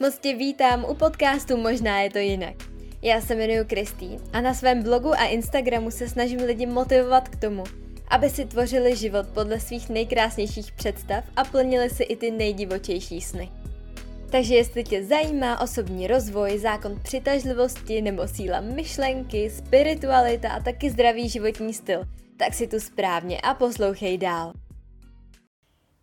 Moc tě vítám u podcastu Možná je to jinak. Já se jmenuji Kristýn a na svém blogu a Instagramu se snažím lidi motivovat k tomu, aby si tvořili život podle svých nejkrásnějších představ a plnili si i ty nejdivočejší sny. Takže jestli tě zajímá osobní rozvoj, zákon přitažlivosti nebo síla myšlenky, spiritualita a taky zdravý životní styl, tak si tu správně a poslouchej dál.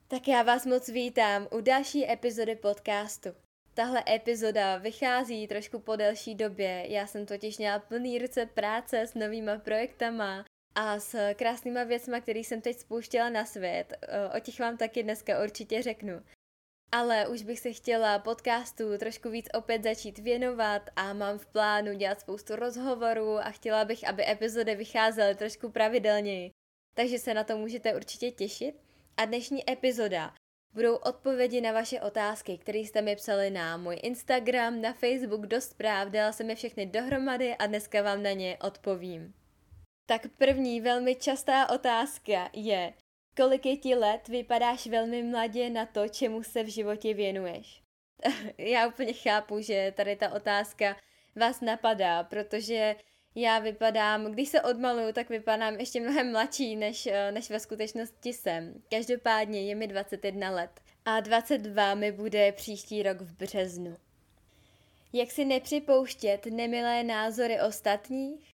Tak já vás moc vítám u další epizody podcastu. Tahle epizoda vychází trošku po delší době, já jsem totiž měla plný ruce práce s novýma projektama a s krásnýma věcma, který jsem teď spouštěla na svět. O těch vám taky dneska určitě řeknu. Ale už bych se chtěla podcastu trošku víc opět začít věnovat a mám v plánu dělat spoustu rozhovorů a chtěla bych, aby epizody vycházely trošku pravidelněji. Takže se na to můžete určitě těšit. A dnešní epizoda budou odpovědi na vaše otázky, které jste mi psali na můj Instagram, na Facebook do zpráv, dala jsem je všechny dohromady a dneska vám na ně odpovím. Tak první velmi častá otázka je, kolik je ti let, vypadáš velmi mladě na to, čemu se v životě věnuješ. Já úplně chápu, že tady ta otázka vás napadá, protože já vypadám, když se odmaluju, tak vypadám ještě mnohem mladší, než, eh, než ve skutečnosti jsem. Každopádně je mi 21 let a 22 mi bude příští rok v březnu. Jak si nepřipouštět nemilé názory ostatních?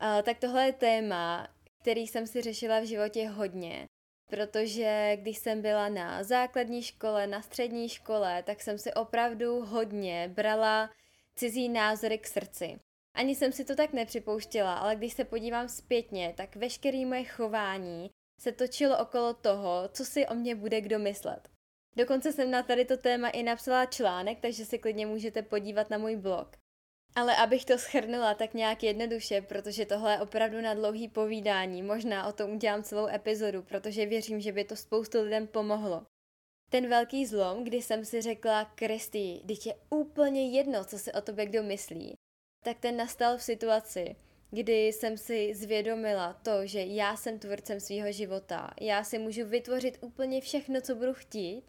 A, tak tohle je téma, který jsem si řešila v životě hodně, protože když jsem byla na základní škole, na střední škole, tak jsem si opravdu hodně brala cizí názory k srdci. Ani jsem si to tak nepřipouštěla, ale když se podívám zpětně, tak veškeré moje chování se točilo okolo toho, co si o mě bude kdo myslet. Dokonce jsem na tady to téma i napsala článek, takže si klidně můžete podívat na můj blog. Ale abych to schrnula tak nějak jednoduše, protože tohle je opravdu na dlouhý povídání, možná o tom udělám celou epizodu, protože věřím, že by to spoustu lidem pomohlo. Ten velký zlom, kdy jsem si řekla, Kristi, teď je úplně jedno, co si o tobě kdo myslí, tak ten nastal v situaci, kdy jsem si zvědomila to, že já jsem tvůrcem svého života. Já si můžu vytvořit úplně všechno, co budu chtít.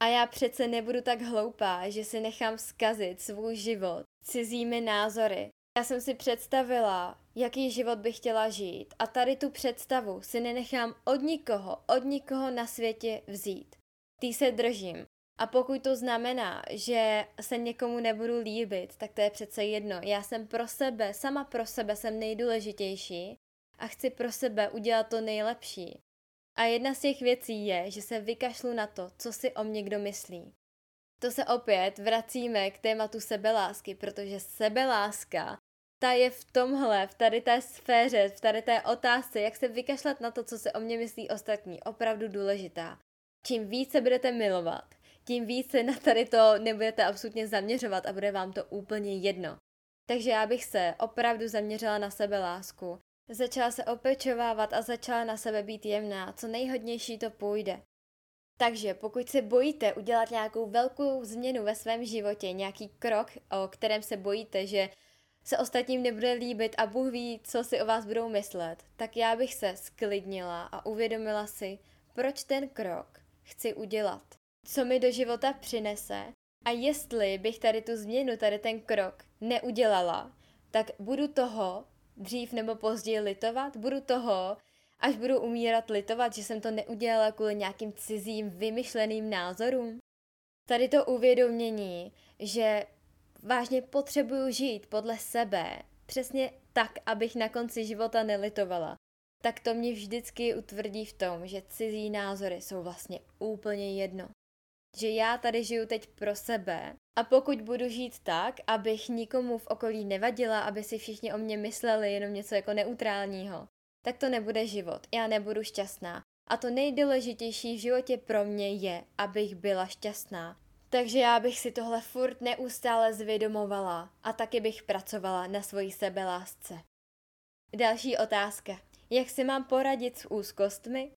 A já přece nebudu tak hloupá, že si nechám zkazit svůj život cizími názory. Já jsem si představila, jaký život bych chtěla žít a tady tu představu si nenechám od nikoho, od nikoho na světě vzít. Tý se držím. A pokud to znamená, že se někomu nebudu líbit, tak to je přece jedno. Já jsem pro sebe, sama pro sebe jsem nejdůležitější a chci pro sebe udělat to nejlepší. A jedna z těch věcí je, že se vykašlu na to, co si o mě kdo myslí. To se opět vracíme k tématu sebelásky, protože sebeláska, ta je v tomhle, v tady té sféře, v tady té otázce, jak se vykašlat na to, co se o mě myslí ostatní, opravdu důležitá. Čím více budete milovat, tím více na tady to nebudete absolutně zaměřovat a bude vám to úplně jedno. Takže já bych se opravdu zaměřila na sebe lásku. Začala se opečovávat a začala na sebe být jemná, co nejhodnější to půjde. Takže pokud se bojíte udělat nějakou velkou změnu ve svém životě, nějaký krok, o kterém se bojíte, že se ostatním nebude líbit a Bůh ví, co si o vás budou myslet, tak já bych se sklidnila a uvědomila si, proč ten krok chci udělat co mi do života přinese a jestli bych tady tu změnu, tady ten krok neudělala, tak budu toho dřív nebo později litovat, budu toho, až budu umírat litovat, že jsem to neudělala kvůli nějakým cizím vymyšleným názorům. Tady to uvědomění, že vážně potřebuju žít podle sebe, přesně tak, abych na konci života nelitovala, tak to mě vždycky utvrdí v tom, že cizí názory jsou vlastně úplně jedno že já tady žiju teď pro sebe a pokud budu žít tak, abych nikomu v okolí nevadila, aby si všichni o mě mysleli jenom něco jako neutrálního, tak to nebude život. Já nebudu šťastná. A to nejdůležitější v životě pro mě je, abych byla šťastná. Takže já bych si tohle furt neustále zvědomovala a taky bych pracovala na svojí sebelásce. Další otázka. Jak si mám poradit s úzkostmi,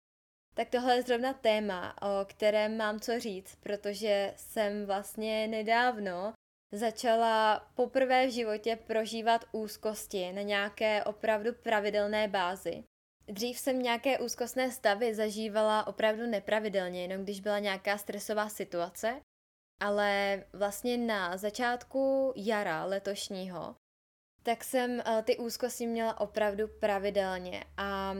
tak tohle je zrovna téma, o kterém mám co říct, protože jsem vlastně nedávno začala poprvé v životě prožívat úzkosti na nějaké opravdu pravidelné bázi. Dřív jsem nějaké úzkostné stavy zažívala opravdu nepravidelně, jenom když byla nějaká stresová situace. ale vlastně na začátku jara letošního, tak jsem uh, ty úzkosti měla opravdu pravidelně a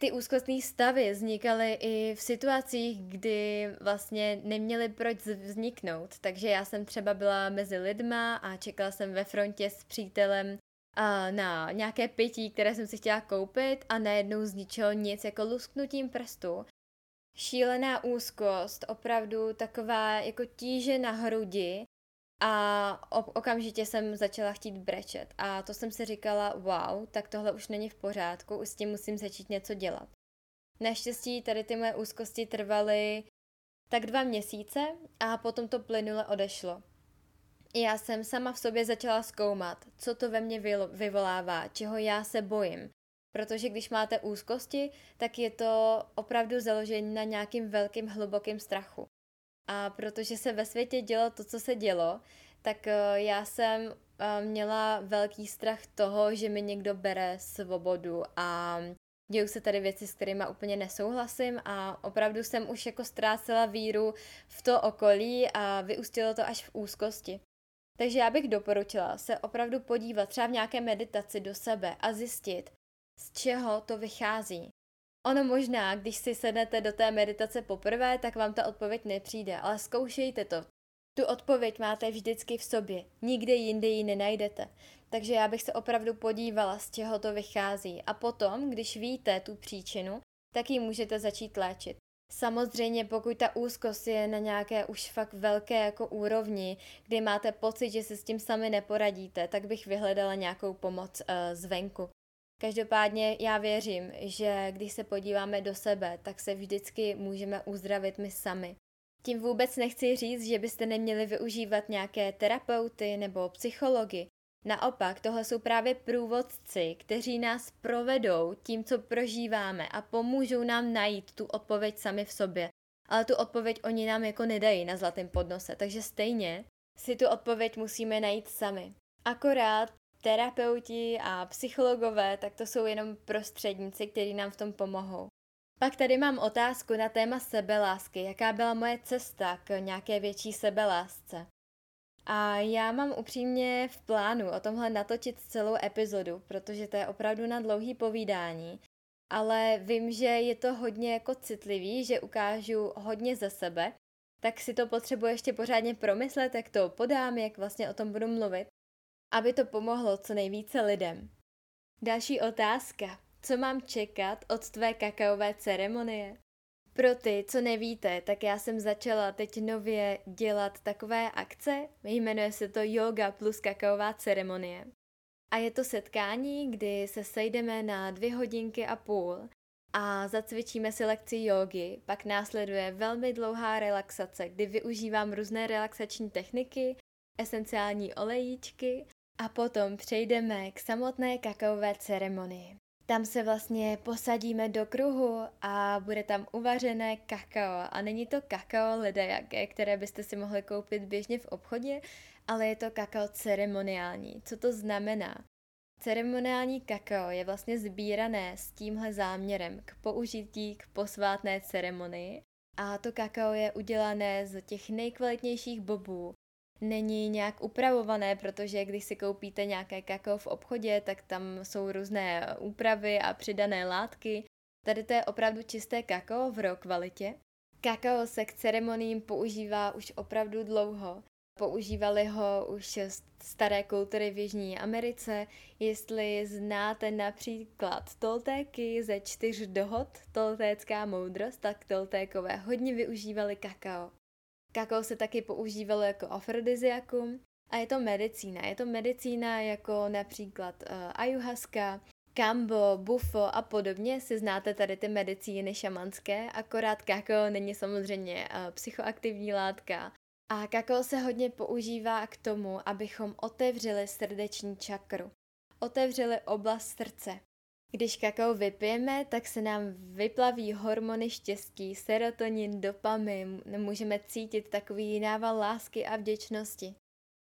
ty úzkostné stavy vznikaly i v situacích, kdy vlastně neměly proč vzniknout. Takže já jsem třeba byla mezi lidma a čekala jsem ve frontě s přítelem na nějaké pití, které jsem si chtěla koupit a najednou zničilo nic jako lusknutím prstu. Šílená úzkost, opravdu taková jako tíže na hrudi a okamžitě jsem začala chtít brečet a to jsem si říkala, wow, tak tohle už není v pořádku, s tím musím začít něco dělat. Naštěstí tady ty moje úzkosti trvaly tak dva měsíce a potom to plynule odešlo. Já jsem sama v sobě začala zkoumat, co to ve mně vyvolává, čeho já se bojím. Protože když máte úzkosti, tak je to opravdu založení na nějakým velkým hlubokým strachu. A protože se ve světě dělo to, co se dělo, tak eh, já jsem eh, měla velký strach toho, že mi někdo bere svobodu a dějou se tady věci, s kterými úplně nesouhlasím a opravdu jsem už jako ztrácela víru v to okolí a vyústilo to až v úzkosti. Takže já bych doporučila se opravdu podívat třeba v nějaké meditaci do sebe a zjistit, z čeho to vychází. Ono možná, když si sednete do té meditace poprvé, tak vám ta odpověď nepřijde, ale zkoušejte to. Tu odpověď máte vždycky v sobě, nikde jinde ji nenajdete. Takže já bych se opravdu podívala, z čeho to vychází. A potom, když víte tu příčinu, tak ji můžete začít léčit. Samozřejmě, pokud ta úzkost je na nějaké už fakt velké jako úrovni, kdy máte pocit, že se s tím sami neporadíte, tak bych vyhledala nějakou pomoc uh, zvenku. Každopádně já věřím, že když se podíváme do sebe, tak se vždycky můžeme uzdravit my sami. Tím vůbec nechci říct, že byste neměli využívat nějaké terapeuty nebo psychologi. Naopak, tohle jsou právě průvodci, kteří nás provedou tím, co prožíváme a pomůžou nám najít tu odpověď sami v sobě. Ale tu odpověď oni nám jako nedají na zlatém podnose, takže stejně si tu odpověď musíme najít sami. Akorát terapeuti a psychologové, tak to jsou jenom prostředníci, kteří nám v tom pomohou. Pak tady mám otázku na téma sebelásky. Jaká byla moje cesta k nějaké větší sebelásce? A já mám upřímně v plánu o tomhle natočit celou epizodu, protože to je opravdu na dlouhý povídání. Ale vím, že je to hodně jako citlivý, že ukážu hodně ze sebe, tak si to potřebuji ještě pořádně promyslet, jak to podám, jak vlastně o tom budu mluvit, aby to pomohlo co nejvíce lidem. Další otázka. Co mám čekat od tvé kakaové ceremonie? Pro ty, co nevíte, tak já jsem začala teď nově dělat takové akce, jmenuje se to Yoga plus kakaová ceremonie. A je to setkání, kdy se sejdeme na dvě hodinky a půl a zacvičíme si lekci jogy, pak následuje velmi dlouhá relaxace, kdy využívám různé relaxační techniky, esenciální olejíčky a potom přejdeme k samotné kakaové ceremonii. Tam se vlastně posadíme do kruhu a bude tam uvařené kakao. A není to kakao ledajaké, které byste si mohli koupit běžně v obchodě, ale je to kakao ceremoniální. Co to znamená? Ceremoniální kakao je vlastně sbírané s tímhle záměrem k použití k posvátné ceremonii. A to kakao je udělané z těch nejkvalitnějších bobů, není nějak upravované, protože když si koupíte nějaké kakao v obchodě, tak tam jsou různé úpravy a přidané látky. Tady to je opravdu čisté kakao v raw kvalitě. Kakao se k ceremoním používá už opravdu dlouho. Používali ho už staré kultury v Jižní Americe. Jestli znáte například Toltéky ze čtyř dohod, Toltécká moudrost, tak Toltékové hodně využívali kakao. Kakao se taky používalo jako afrodiziakum a je to medicína. Je to medicína jako například uh, ayahuasca, kambo, bufo a podobně. Si znáte tady ty medicíny šamanské, akorát kakao není samozřejmě uh, psychoaktivní látka. A kakao se hodně používá k tomu, abychom otevřeli srdeční čakru. Otevřeli oblast srdce. Když kakao vypijeme, tak se nám vyplaví hormony štěstí, serotonin, dopamin, můžeme cítit takový nával lásky a vděčnosti.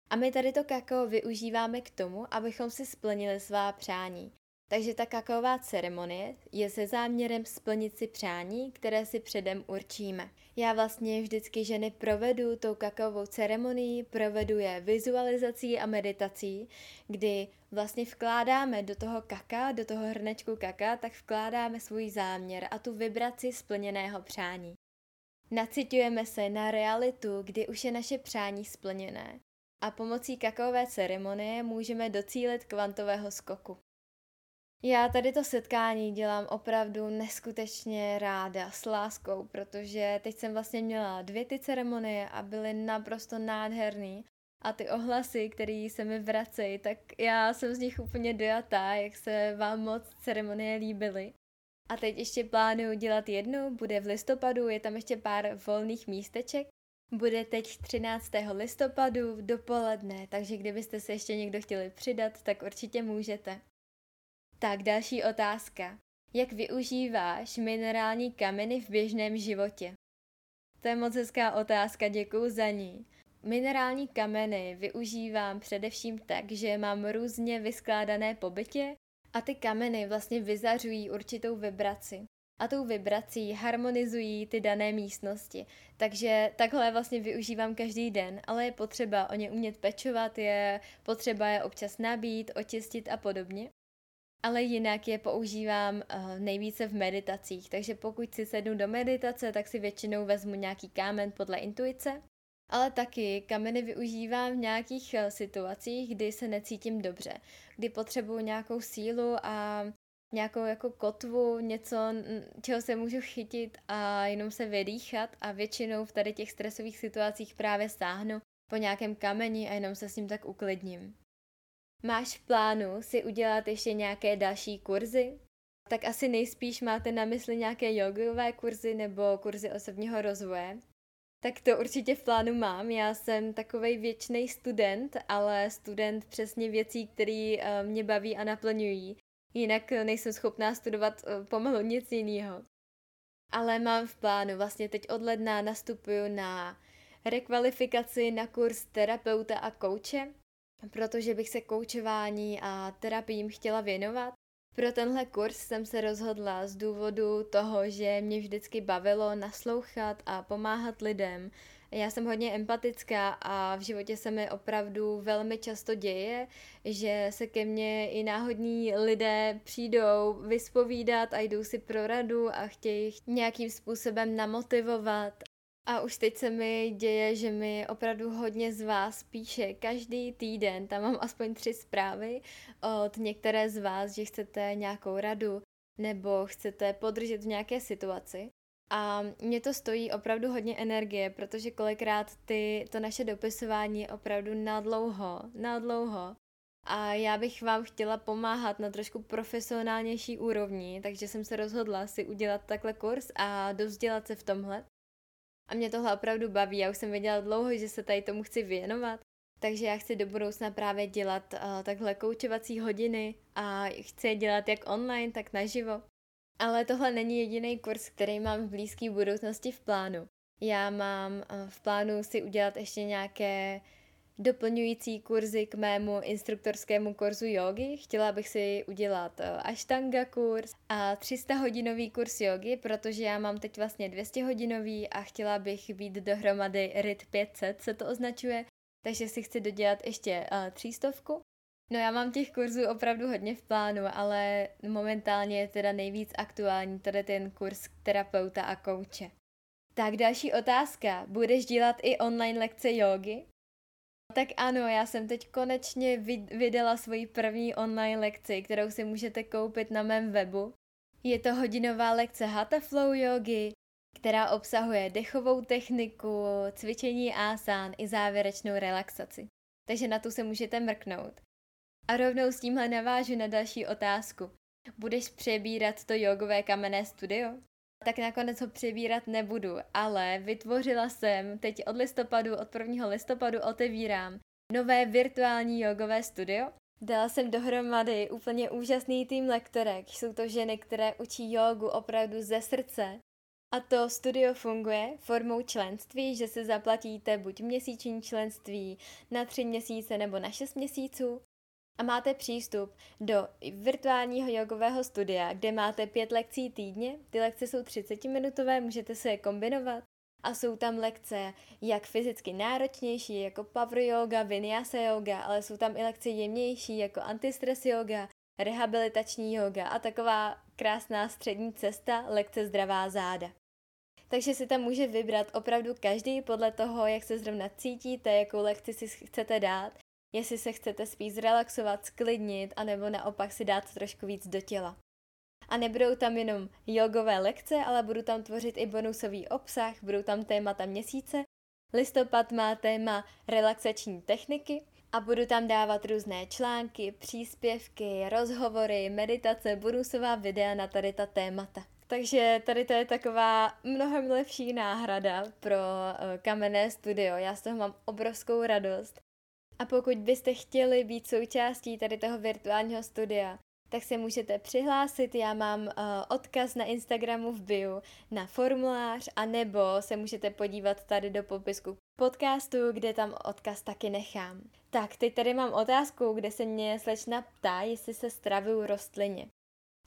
A my tady to kakao využíváme k tomu, abychom si splnili svá přání. Takže ta kakaová ceremonie je se záměrem splnit si přání, které si předem určíme. Já vlastně vždycky ženy provedu tou kakaovou ceremonii, provedu je vizualizací a meditací, kdy vlastně vkládáme do toho kaka, do toho hrnečku kaka, tak vkládáme svůj záměr a tu vibraci splněného přání. Nacitujeme se na realitu, kdy už je naše přání splněné a pomocí kakaové ceremonie můžeme docílit kvantového skoku. Já tady to setkání dělám opravdu neskutečně ráda, s láskou, protože teď jsem vlastně měla dvě ty ceremonie a byly naprosto nádherný. A ty ohlasy, které se mi vracejí, tak já jsem z nich úplně dojatá, jak se vám moc ceremonie líbily. A teď ještě plánuju dělat jednu, bude v listopadu, je tam ještě pár volných místeček. Bude teď 13. listopadu dopoledne, takže kdybyste se ještě někdo chtěli přidat, tak určitě můžete. Tak další otázka. Jak využíváš minerální kameny v běžném životě? To je moc hezká otázka, děkuji za ní. Minerální kameny využívám především tak, že mám různě vyskládané po bytě a ty kameny vlastně vyzařují určitou vibraci. A tou vibrací harmonizují ty dané místnosti. Takže takhle vlastně využívám každý den, ale je potřeba o ně umět pečovat, je potřeba je občas nabít, očistit a podobně ale jinak je používám uh, nejvíce v meditacích, takže pokud si sednu do meditace, tak si většinou vezmu nějaký kámen podle intuice, ale taky kameny využívám v nějakých uh, situacích, kdy se necítím dobře, kdy potřebuju nějakou sílu a nějakou jako kotvu, něco, čeho se můžu chytit a jenom se vydýchat. A většinou v tady těch stresových situacích právě stáhnu po nějakém kameni a jenom se s ním tak uklidním. Máš v plánu si udělat ještě nějaké další kurzy? Tak asi nejspíš máte na mysli nějaké jogové kurzy nebo kurzy osobního rozvoje. Tak to určitě v plánu mám. Já jsem takový věčný student, ale student přesně věcí, které eh, mě baví a naplňují. Jinak nejsem schopná studovat eh, pomalu nic jiného. Ale mám v plánu, vlastně teď od ledna nastupuju na rekvalifikaci na kurz terapeuta a kouče, protože bych se koučování a terapiím chtěla věnovat. Pro tenhle kurz jsem se rozhodla z důvodu toho, že mě vždycky bavilo naslouchat a pomáhat lidem. Já jsem hodně empatická a v životě se mi opravdu velmi často děje, že se ke mně i náhodní lidé přijdou vyspovídat a jdou si pro radu a chtějí nějakým způsobem namotivovat a už teď se mi děje, že mi opravdu hodně z vás píše každý týden, tam mám aspoň tři zprávy od některé z vás, že chcete nějakou radu nebo chcete podržet v nějaké situaci. A mě to stojí opravdu hodně energie, protože kolikrát ty, to naše dopisování je opravdu na dlouho, na dlouho. A já bych vám chtěla pomáhat na trošku profesionálnější úrovni, takže jsem se rozhodla si udělat takhle kurz a dozdělat se v tomhle. A mě tohle opravdu baví, já už jsem věděla dlouho, že se tady tomu chci věnovat, takže já chci do budoucna právě dělat uh, takhle koučovací hodiny a chci je dělat jak online, tak naživo. Ale tohle není jediný kurz, který mám v blízké budoucnosti v plánu. Já mám uh, v plánu si udělat ještě nějaké doplňující kurzy k mému instruktorskému kurzu jogy. Chtěla bych si udělat eh, Ashtanga kurz a 300 hodinový kurz jogy, protože já mám teď vlastně 200 hodinový a chtěla bych být dohromady RIT 500, se to označuje, takže si chci dodělat ještě uh, třístovku. No já mám těch kurzů opravdu hodně v plánu, ale momentálně je teda nejvíc aktuální tady ten kurz terapeuta a kouče. Tak další otázka. Budeš dělat i online lekce jogy? Tak ano, já jsem teď konečně vydala svoji první online lekci, kterou si můžete koupit na mém webu. Je to hodinová lekce Hatha Flow Yogi, která obsahuje dechovou techniku, cvičení asán i závěrečnou relaxaci. Takže na tu se můžete mrknout. A rovnou s tímhle navážu na další otázku. Budeš přebírat to jogové kamenné studio? Tak nakonec ho přebírat nebudu, ale vytvořila jsem, teď od listopadu, od 1. listopadu otevírám nové virtuální jogové studio. Dala jsem dohromady úplně úžasný tým lektorek. Jsou to ženy, které učí jogu opravdu ze srdce. A to studio funguje formou členství, že si zaplatíte buď měsíční členství na tři měsíce nebo na šest měsíců. A máte přístup do virtuálního jogového studia, kde máte pět lekcí týdně. Ty lekce jsou 30-minutové, můžete se je kombinovat. A jsou tam lekce jak fyzicky náročnější, jako power yoga, vinyasa yoga, ale jsou tam i lekce jemnější, jako antistress yoga, rehabilitační yoga a taková krásná střední cesta, lekce zdravá záda. Takže si tam může vybrat opravdu každý podle toho, jak se zrovna cítíte, jakou lekci si chcete dát, jestli se chcete spíš zrelaxovat, sklidnit, anebo naopak si dát trošku víc do těla. A nebudou tam jenom jogové lekce, ale budu tam tvořit i bonusový obsah, budou tam témata měsíce. Listopad má téma relaxační techniky a budu tam dávat různé články, příspěvky, rozhovory, meditace, bonusová videa na tady ta témata. Takže tady to je taková mnohem lepší náhrada pro uh, kamenné studio. Já z toho mám obrovskou radost. A pokud byste chtěli být součástí tady toho virtuálního studia, tak se můžete přihlásit. Já mám uh, odkaz na Instagramu v bio na formulář, a nebo se můžete podívat tady do popisku podcastu, kde tam odkaz taky nechám. Tak, teď tady mám otázku, kde se mě slečna ptá, jestli se stravuju rostlině.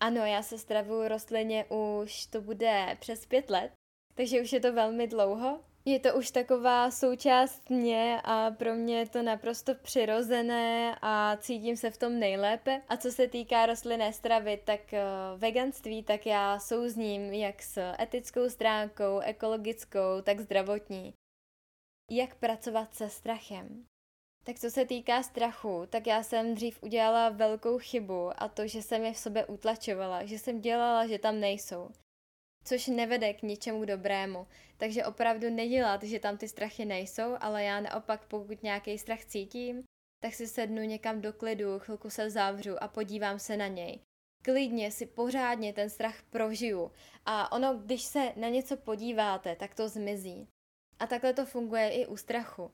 Ano, já se stravuju rostlině už to bude přes pět let, takže už je to velmi dlouho. Je to už taková součást mě a pro mě je to naprosto přirozené a cítím se v tom nejlépe. A co se týká rostlinné stravy, tak uh, veganství, tak já souzním jak s etickou stránkou, ekologickou, tak zdravotní. Jak pracovat se strachem? Tak co se týká strachu, tak já jsem dřív udělala velkou chybu a to, že jsem je v sobě utlačovala, že jsem dělala, že tam nejsou což nevede k ničemu dobrému. Takže opravdu nedělat, že tam ty strachy nejsou, ale já naopak, pokud nějaký strach cítím, tak si sednu někam do klidu, chvilku se zavřu a podívám se na něj. Klidně si pořádně ten strach prožiju a ono, když se na něco podíváte, tak to zmizí. A takhle to funguje i u strachu.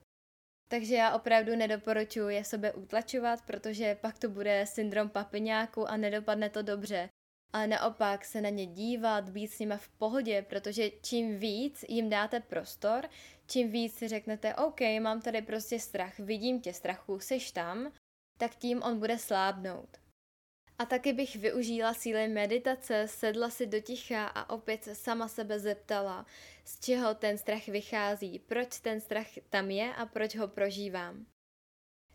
Takže já opravdu nedoporučuji je sobě utlačovat, protože pak to bude syndrom papiňáku a nedopadne to dobře ale naopak se na ně dívat, být s nimi v pohodě, protože čím víc jim dáte prostor, čím víc si řeknete, OK, mám tady prostě strach, vidím tě strachu, seš tam, tak tím on bude slábnout. A taky bych využila síly meditace, sedla si do ticha a opět sama sebe zeptala, z čeho ten strach vychází, proč ten strach tam je a proč ho prožívám.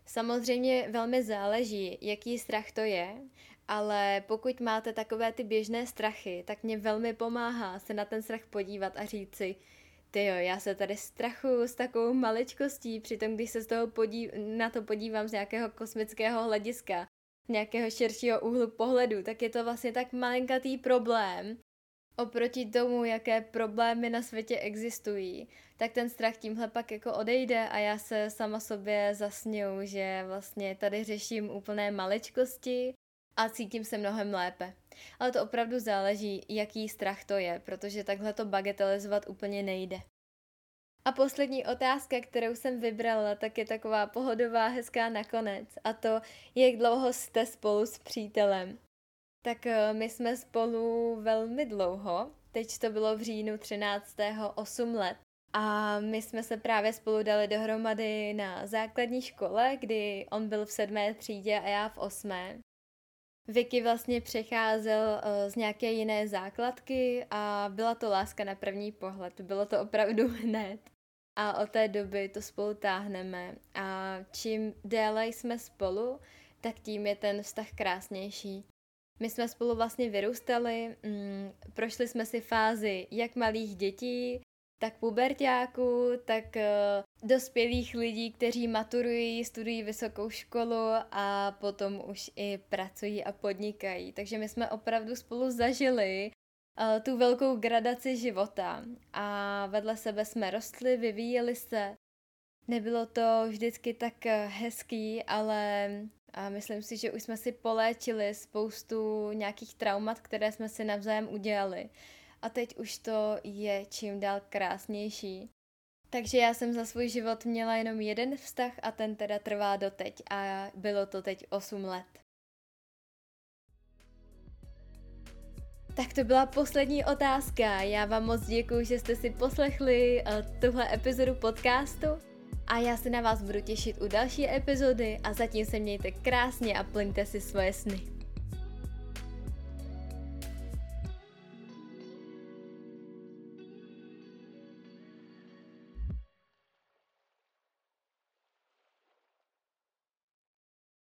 Samozřejmě velmi záleží, jaký strach to je, ale pokud máte takové ty běžné strachy, tak mě velmi pomáhá se na ten strach podívat a říct si, ty jo, já se tady strachuju s takovou maličkostí, přitom když se z toho podív- na to podívám z nějakého kosmického hlediska, nějakého širšího úhlu pohledu, tak je to vlastně tak malinkatý problém, oproti tomu, jaké problémy na světě existují, tak ten strach tímhle pak jako odejde a já se sama sobě zasněju, že vlastně tady řeším úplné maličkosti a cítím se mnohem lépe. Ale to opravdu záleží, jaký strach to je, protože takhle to bagatelizovat úplně nejde. A poslední otázka, kterou jsem vybrala, tak je taková pohodová, hezká nakonec. A to, jak dlouho jste spolu s přítelem. Tak eh, my jsme spolu velmi dlouho, teď to bylo v říjnu 13. 8 let. A my jsme se právě spolu dali dohromady na základní škole, kdy on byl v sedmé třídě a já v osmé. Vicky vlastně přecházel uh, z nějaké jiné základky a byla to láska na první pohled. Bylo to opravdu hned. A od té doby to spolu táhneme. A čím déle jsme spolu, tak tím je ten vztah krásnější. My jsme spolu vlastně vyrůstali, mm, prošli jsme si fázi jak malých dětí, tak pubertáků, tak uh, dospělých lidí, kteří maturují, studují vysokou školu a potom už i pracují a podnikají. Takže my jsme opravdu spolu zažili uh, tu velkou gradaci života a vedle sebe jsme rostli, vyvíjeli se. Nebylo to vždycky tak eh, hezký, ale a myslím si, že už jsme si poléčili spoustu nějakých traumat, které jsme si navzájem udělali a teď už to je čím dál krásnější. Takže já jsem za svůj život měla jenom jeden vztah a ten teda trvá doteď a bylo to teď 8 let. Tak to byla poslední otázka. Já vám moc děkuji, že jste si poslechli uh, tuhle epizodu podcastu A já se na vás budu těšit u další epizody a zatím se mějte krásně a plňte si svoje sny.